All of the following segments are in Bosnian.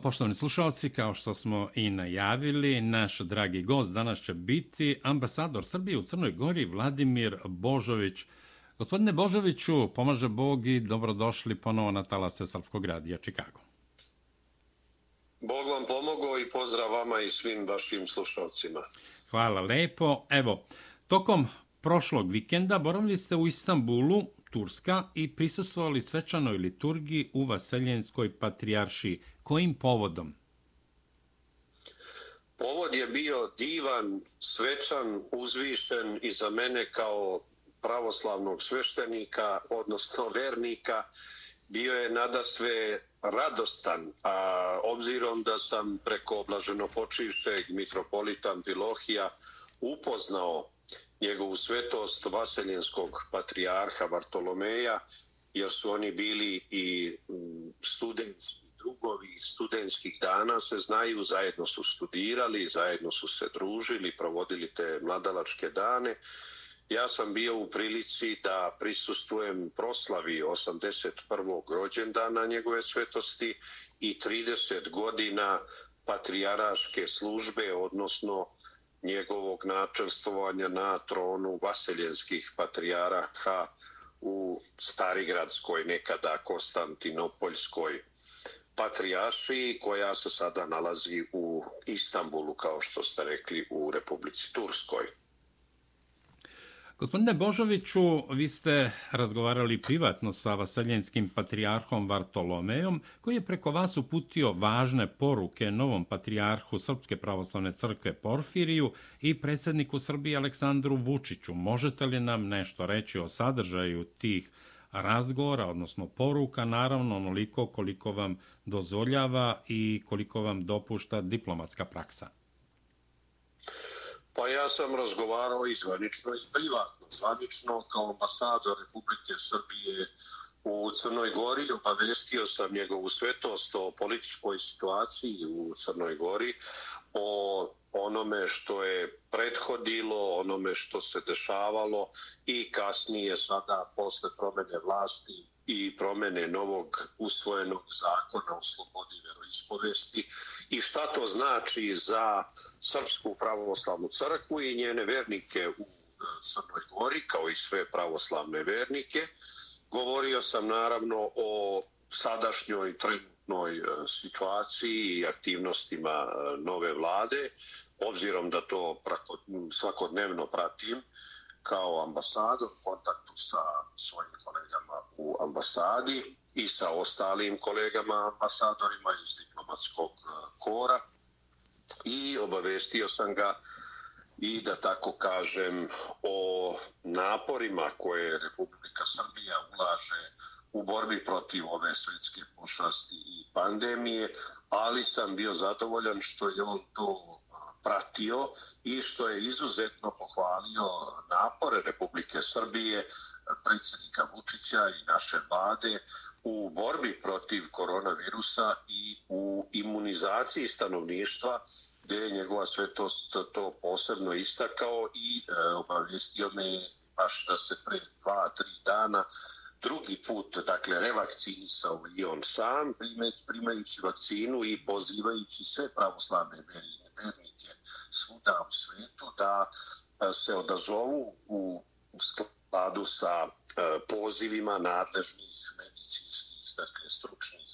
Poštovani slušalci, kao što smo i najavili, naš dragi gost danas će biti ambasador Srbije u Crnoj Gori, Vladimir Božović. Gospodine Božoviću, pomaže Bog i dobrodošli ponovo na talase Srpskog radija Čikago. Bog vam pomogao i pozdrav vama i svim vašim slušalcima. Hvala lepo. Evo, tokom prošlog vikenda boravili ste u Istanbulu, Turska, i prisustvovali svečanoj liturgiji u Vaseljenskoj patrijaršiji. Kojim povodom? Povod je bio divan, svečan, uzvišen i za mene kao pravoslavnog sveštenika, odnosno vernika, bio je nadasve radostan, a obzirom da sam preko oblaženo počivšeg mitropolita Ampilohija upoznao njegovu svetost Vaseljenskog patrijarha Bartolomeja, jer su oni bili i mm, studentski drugovi studentskih dana se znaju, zajedno su studirali, zajedno su se družili, provodili te mladalačke dane. Ja sam bio u prilici da prisustujem proslavi 81. rođendana njegove svetosti i 30 godina patrijaraške službe, odnosno njegovog načelstvovanja na tronu vaseljenskih patrijaraha u Starigradskoj, nekada Konstantinopoljskoj patrijaši koja se sada nalazi u Istanbulu, kao što ste rekli, u Republici Turskoj. Gospodine Božoviću, vi ste razgovarali privatno sa vaseljenskim patrijarhom Vartolomejom, koji je preko vas uputio važne poruke novom patrijarhu Srpske pravoslavne crkve Porfiriju i predsjedniku Srbije Aleksandru Vučiću. Možete li nam nešto reći o sadržaju tih razgovora, odnosno poruka, naravno onoliko koliko vam dozvoljava i koliko vam dopušta diplomatska praksa? Pa ja sam razgovarao i zvanično i privatno. Zvanično kao ambasador Republike Srbije u Crnoj Gori obavestio sam njegovu svetost o političkoj situaciji u Crnoj Gori, o onome što je prethodilo, onome što se dešavalo i kasnije sada posle promene vlasti i promene novog usvojenog zakona o slobodi veroispovesti i šta to znači za Srpsku pravoslavnu crkvu i njene vernike u e, Crnoj Gori, kao i sve pravoslavne vernike. Govorio sam naravno o sadašnjoj trenutnoj e, situaciji i aktivnostima e, nove vlade, obzirom da to svakodnevno pratim kao ambasador u kontaktu sa svojim kolegama u ambasadi i sa ostalim kolegama ambasadorima iz diplomatskog kora i obavestio sam ga i da tako kažem o naporima koje Republika Srbija ulaže u borbi protiv ove svetske pošasti i pandemije, ali sam bio zadovoljan što je on to pratio i što je izuzetno pohvalio napore Republike Srbije, predsjednika Vučića i naše vlade u borbi protiv koronavirusa i u imunizaciji stanovništva gdje je njegova svetost to posebno istakao i e, obavestio me baš da se pre dva, tri dana drugi put, dakle, revakcinisao i on sam, primajući vakcinu i pozivajući sve pravoslavne vjernike svuda u svijetu da e, se odazovu u skladu sa e, pozivima nadležnih medicinskih, dakle, stručnih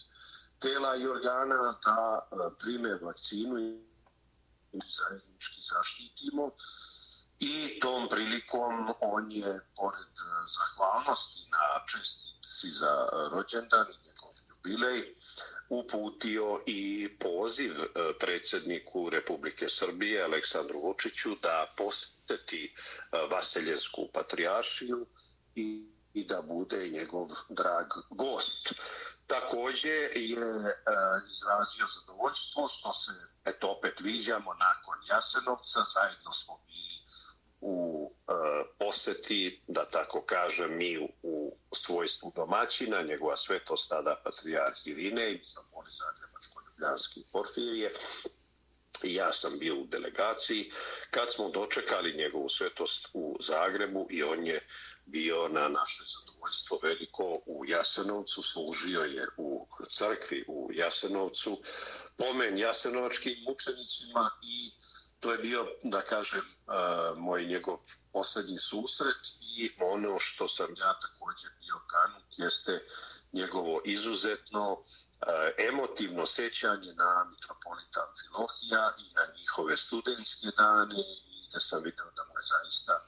tela i organa da e, prime vakcinu i zajednički zaštitimo. I tom prilikom on je pored zahvalnosti na čestici za rođendan i njegov jubilej uputio i poziv e, predsjedniku Republike Srbije Aleksandru Vučiću da posjeti e, Vaseljensku patrijaršiju i, i da bude njegov drag gost. Takođe je e, izrazio zadovoljstvo što se eto opet viđamo nakon Jasenovca, zajedno smo bili u e, poseti, da tako kažem, mi u, u svojstvu domaćina, njegova svetost tada patrijarh Irine i Zagrebačko-Ljubljanski Porfirije. I ja sam bio u delegaciji kad smo dočekali njegovu svetost u Zagrebu i on je bio na naše zadovoljstvo veliko u Jasenovcu, služio je u crkvi u Jasenovcu, pomen jasenovačkim mučenicima i to je bio, da kažem, moj njegov posljednji susret i ono što sam ja također bio kanut jeste njegovo izuzetno emotivno sećanje na mitropolita Filohija i na njihove studentske dane i da sam vidio da mu je zaista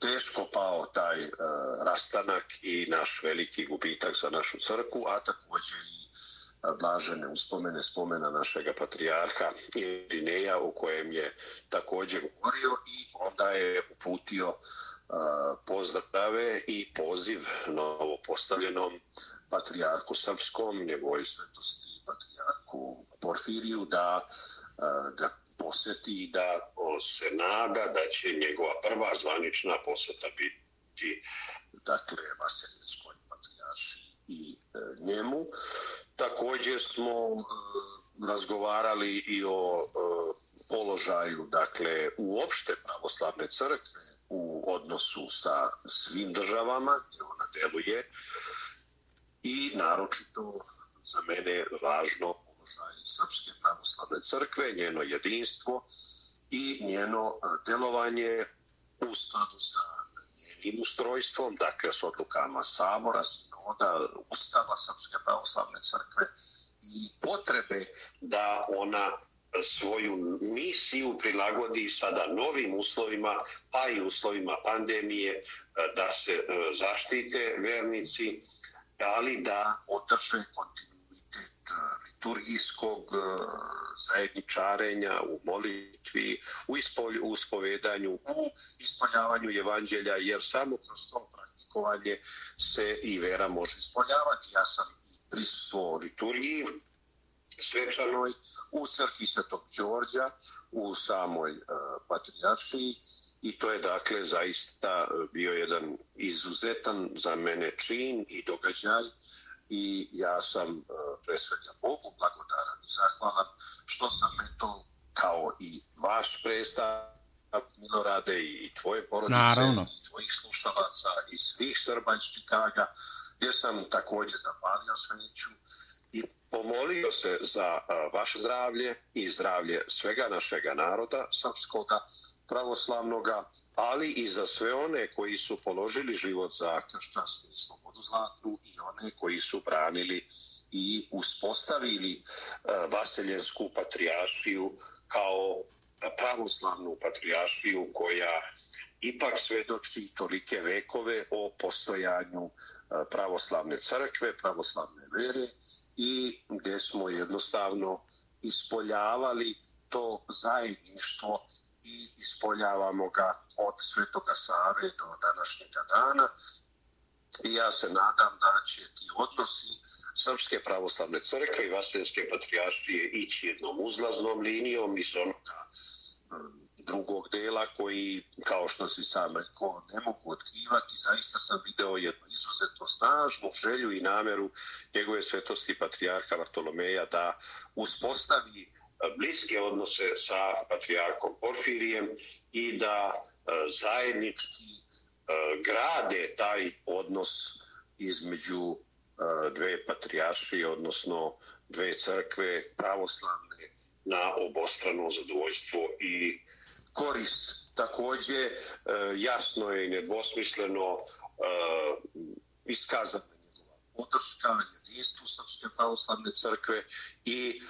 teško pao taj uh, rastanak i naš veliki gubitak za našu crku, a također i blažene uspomene spomena našeg patrijarha Irineja u kojem je također govorio i onda je uputio uh, pozdrave i poziv novo postavljenom patrijarku srpskom, njegovoj svetosti patrijarku Porfiriju da uh, ga posjeti i da se nada da će njegova prva zvanična posjeta biti dakle Vaseljenskoj patrijarši i e, njemu. Također smo e, razgovarali i o e, položaju dakle uopšte pravoslavne crkve u odnosu sa svim državama gdje ona deluje i naročito za mene važno položaj Srpske pravoslavne crkve, njeno jedinstvo i njeno delovanje u skladu sa tim ustrojstvom, dakle s odlukama Sabora, sinoda, Ustava Srpske pravoslavne crkve i potrebe da ona svoju misiju prilagodi sada novim uslovima, pa i uslovima pandemije, e, da se e, zaštite vernici, ali da održe kontinuitet liturgijskog e, zajedničarenja u molitvi, u, ispolj, u spovedanju, u ispoljavanju evanđelja, jer samo kroz to praktikovanje se i vera može ispoljavati. Ja sam prisutuo liturgiji svečanoj u crkvi Svetog Đorđa, u samoj uh, patrijaršiji i to je dakle zaista bio jedan izuzetan za mene čin i događaj i ja sam uh, pre svega Bogu blagodaran i zahvalan što sam eto kao i vaš predstav Milorade i tvoje porodice Naravno. i tvojih slušalaca i svih Srba iz Čikaga gdje sam također zapalio sveću i pomolio se za uh, vaše zdravlje i zdravlje svega našega naroda srpskoga pravoslavnoga, ali i za sve one koji su položili život za kršćanstvo i slobodu zlatnu i one koji su branili i uspostavili e, Vaseljensku patrijašiju kao pravoslavnu patrijašiju koja ipak svedoči tolike vekove o postojanju e, pravoslavne crkve, pravoslavne vere i gdje smo jednostavno ispoljavali to zajedništvo ispoljavamo ga od Svetoga Save do današnjega dana. I ja se nadam da će ti odnosi Srpske pravoslavne crkve i Vasiljanske patrijaršije ići jednom uzlaznom linijom iz onoga mm, drugog dela koji, kao što si sam rekao, ne mogu otkrivati. Zaista sam video jednu izuzetno snažnu želju i nameru njegove svetosti patrijarha Vartolomeja da uspostavi bliske odnose sa patrijarkom Porfirijem i da e, zajednički e, grade taj odnos između e, dve patrijaršije, odnosno dve crkve pravoslavne na obostrano zadovoljstvo i korist. Takođe, jasno je i nedvosmisleno iskazana njegova podrška jedinstvu Srpske pravoslavne crkve i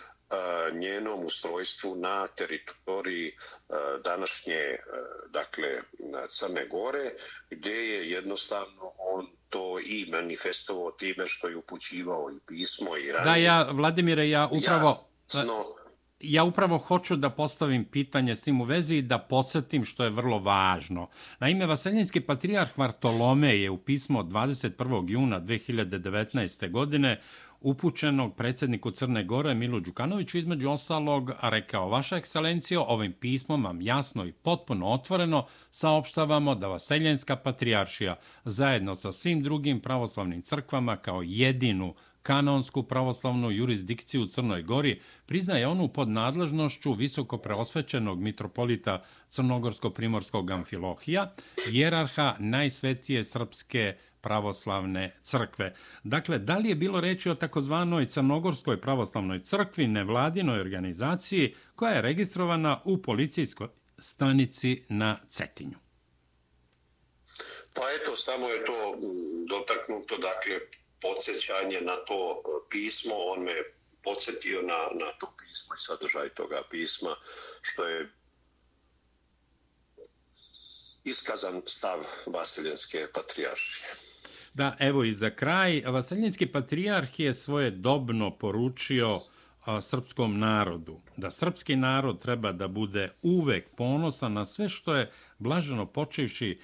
njenom ustrojstvu na teritoriji današnje dakle Crne Gore gdje je jednostavno on to i manifestovao time što je upućivao i pismo i ranije. Da, ja, Vladimire, ja upravo... Jasno, ja upravo hoću da postavim pitanje s tim u vezi i da podsjetim što je vrlo važno. Naime, Vaseljinski patrijarh Vartolome je u pismo 21. juna 2019. godine upućenog predsjedniku Crne Gore Milu Đukanoviću između ostalog rekao Vaša ekscelencijo, ovim pismom vam jasno i potpuno otvoreno saopštavamo da Vaseljenska patrijaršija zajedno sa svim drugim pravoslavnim crkvama kao jedinu kanonsku pravoslavnu jurisdikciju u Crnoj Gori priznaje onu pod nadležnošću visoko preosvećenog mitropolita Crnogorsko-Primorskog Amfilohija, jerarha najsvetije srpske pravoslavne crkve. Dakle, da li je bilo reći o takozvanoj Crnogorskoj pravoslavnoj crkvi, nevladinoj organizaciji, koja je registrovana u policijskoj stanici na Cetinju? Pa eto, samo je to dotaknuto, dakle, podsjećanje na to e, pismo, on me podsjetio na, na to pismo i sadržaj toga pisma, što je iskazan stav Vasiljenske patrijaršije. Da, evo i za kraj, Vasiljenski patrijarh je svoje dobno poručio a, srpskom narodu, da srpski narod treba da bude uvek ponosan na sve što je blaženo počevši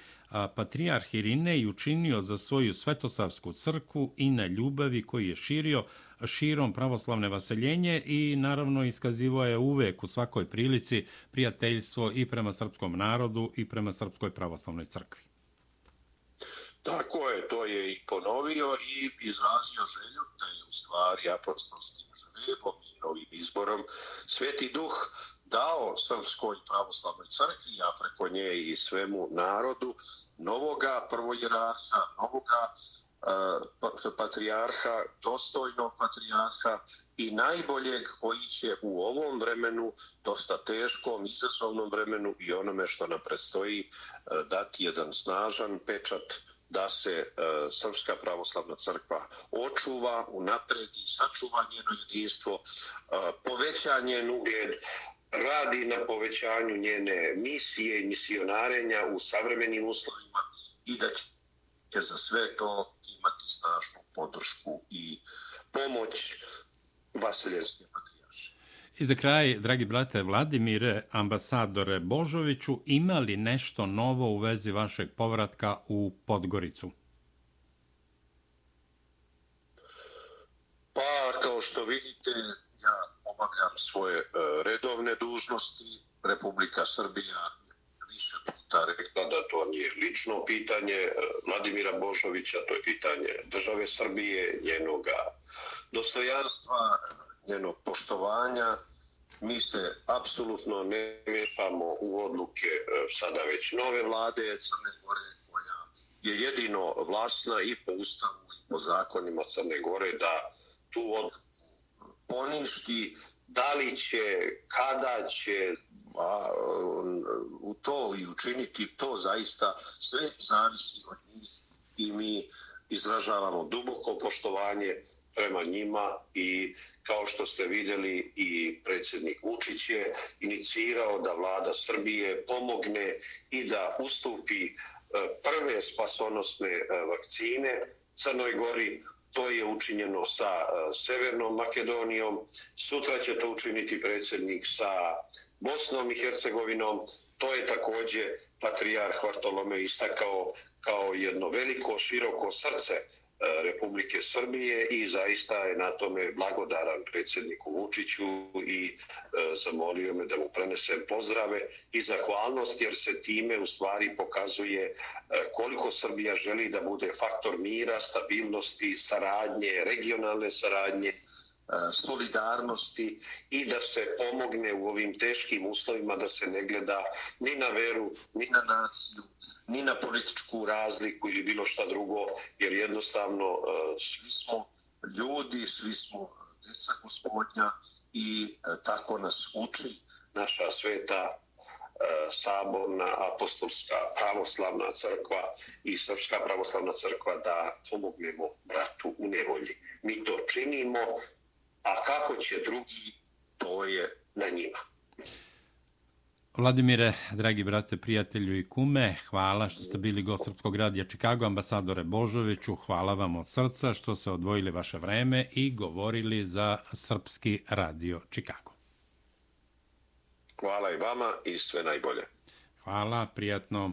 patrijarh Irinej učinio za svoju svetosavsku crkvu i na ljubavi koji je širio širom pravoslavne vaseljenje i naravno iskazivo je uvek u svakoj prilici prijateljstvo i prema srpskom narodu i prema srpskoj pravoslavnoj crkvi. Tako je, to je i ponovio i izrazio želju da je u stvari apostolskim žrebom i novim izborom Sveti Duh dao Srpskoj pravoslavnoj crkvi, a preko nje i svemu narodu, novoga prvojerarha, novoga uh, patrijarha, dostojnog patrijarha i najboljeg koji će u ovom vremenu, dosta teškom, izazovnom vremenu i onome što nam predstoji, uh, dati jedan snažan pečat da se uh, Srpska pravoslavna crkva očuva, unapredi, sačuva njeno jedinstvo, uh, poveća njen ugled, radi na povećanju njene misije i misionarenja u savremenim uslovima i da će za sve to imati snažnu podršku i pomoć Vasiljenske patrijaše. I za kraj, dragi brate Vladimire, ambasadore Božoviću, ima li nešto novo u vezi vašeg povratka u Podgoricu? Pa, kao što vidite, ja obavljam svoje e, redovne dužnosti. Republika Srbija više puta rekla da to nije lično pitanje e, Vladimira Božovića, to je pitanje države Srbije, njenoga dostojanstva, njenog poštovanja. Mi se apsolutno ne mešamo u odluke e, sada već nove vlade Crne Gore, koja je jedino vlasna i po ustavu i po zakonima Crne Gore da tu odluku poništi, da li će, kada će a, u to i učiniti, to zaista sve zavisi od njih i mi izražavamo duboko poštovanje prema njima i kao što ste vidjeli i predsjednik Vučić je inicirao da vlada Srbije pomogne i da ustupi e, prve spasonosne e, vakcine Crnoj Gori. To je učinjeno sa e, Severnom Makedonijom. Sutra će to učiniti predsjednik sa Bosnom i Hercegovinom. To je također patrijarh Vartolome istakao kao jedno veliko, široko srce Eh, Republike Srbije i zaista je na tome blagodaran predsjedniku Vučiću i eh, zamolio me da mu prenesem pozdrave i zahvalnost jer se time u stvari pokazuje eh, koliko Srbija želi da bude faktor mira, stabilnosti, saradnje, regionalne saradnje, solidarnosti i da se pomogne u ovim teškim uslovima da se ne gleda ni na veru, ni na naciju, ni na političku razliku ili bilo šta drugo, jer jednostavno svi smo ljudi, svi smo deca gospodnja i tako nas uči naša sveta saborna apostolska pravoslavna crkva i srpska pravoslavna crkva da pomognemo bratu u nevolji. Mi to činimo a kako će drugi, to je na njima. Vladimire, dragi brate, prijatelju i kume, hvala što ste bili gost Srpskog radija Čikago, ambasadore Božoviću, hvala vam od srca što ste odvojili vaše vreme i govorili za Srpski radio Čikago. Hvala i vama i sve najbolje. Hvala, prijatno.